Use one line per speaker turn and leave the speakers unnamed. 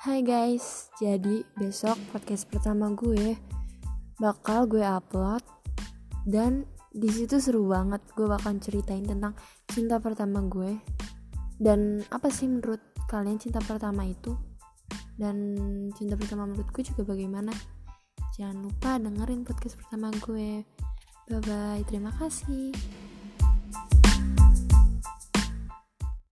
Hai guys, jadi besok podcast pertama gue bakal gue upload dan di situ seru banget gue bakal ceritain tentang cinta pertama gue. Dan apa sih menurut kalian cinta pertama itu? Dan cinta pertama menurut gue juga bagaimana? Jangan lupa dengerin podcast pertama gue. Bye bye terima kasih.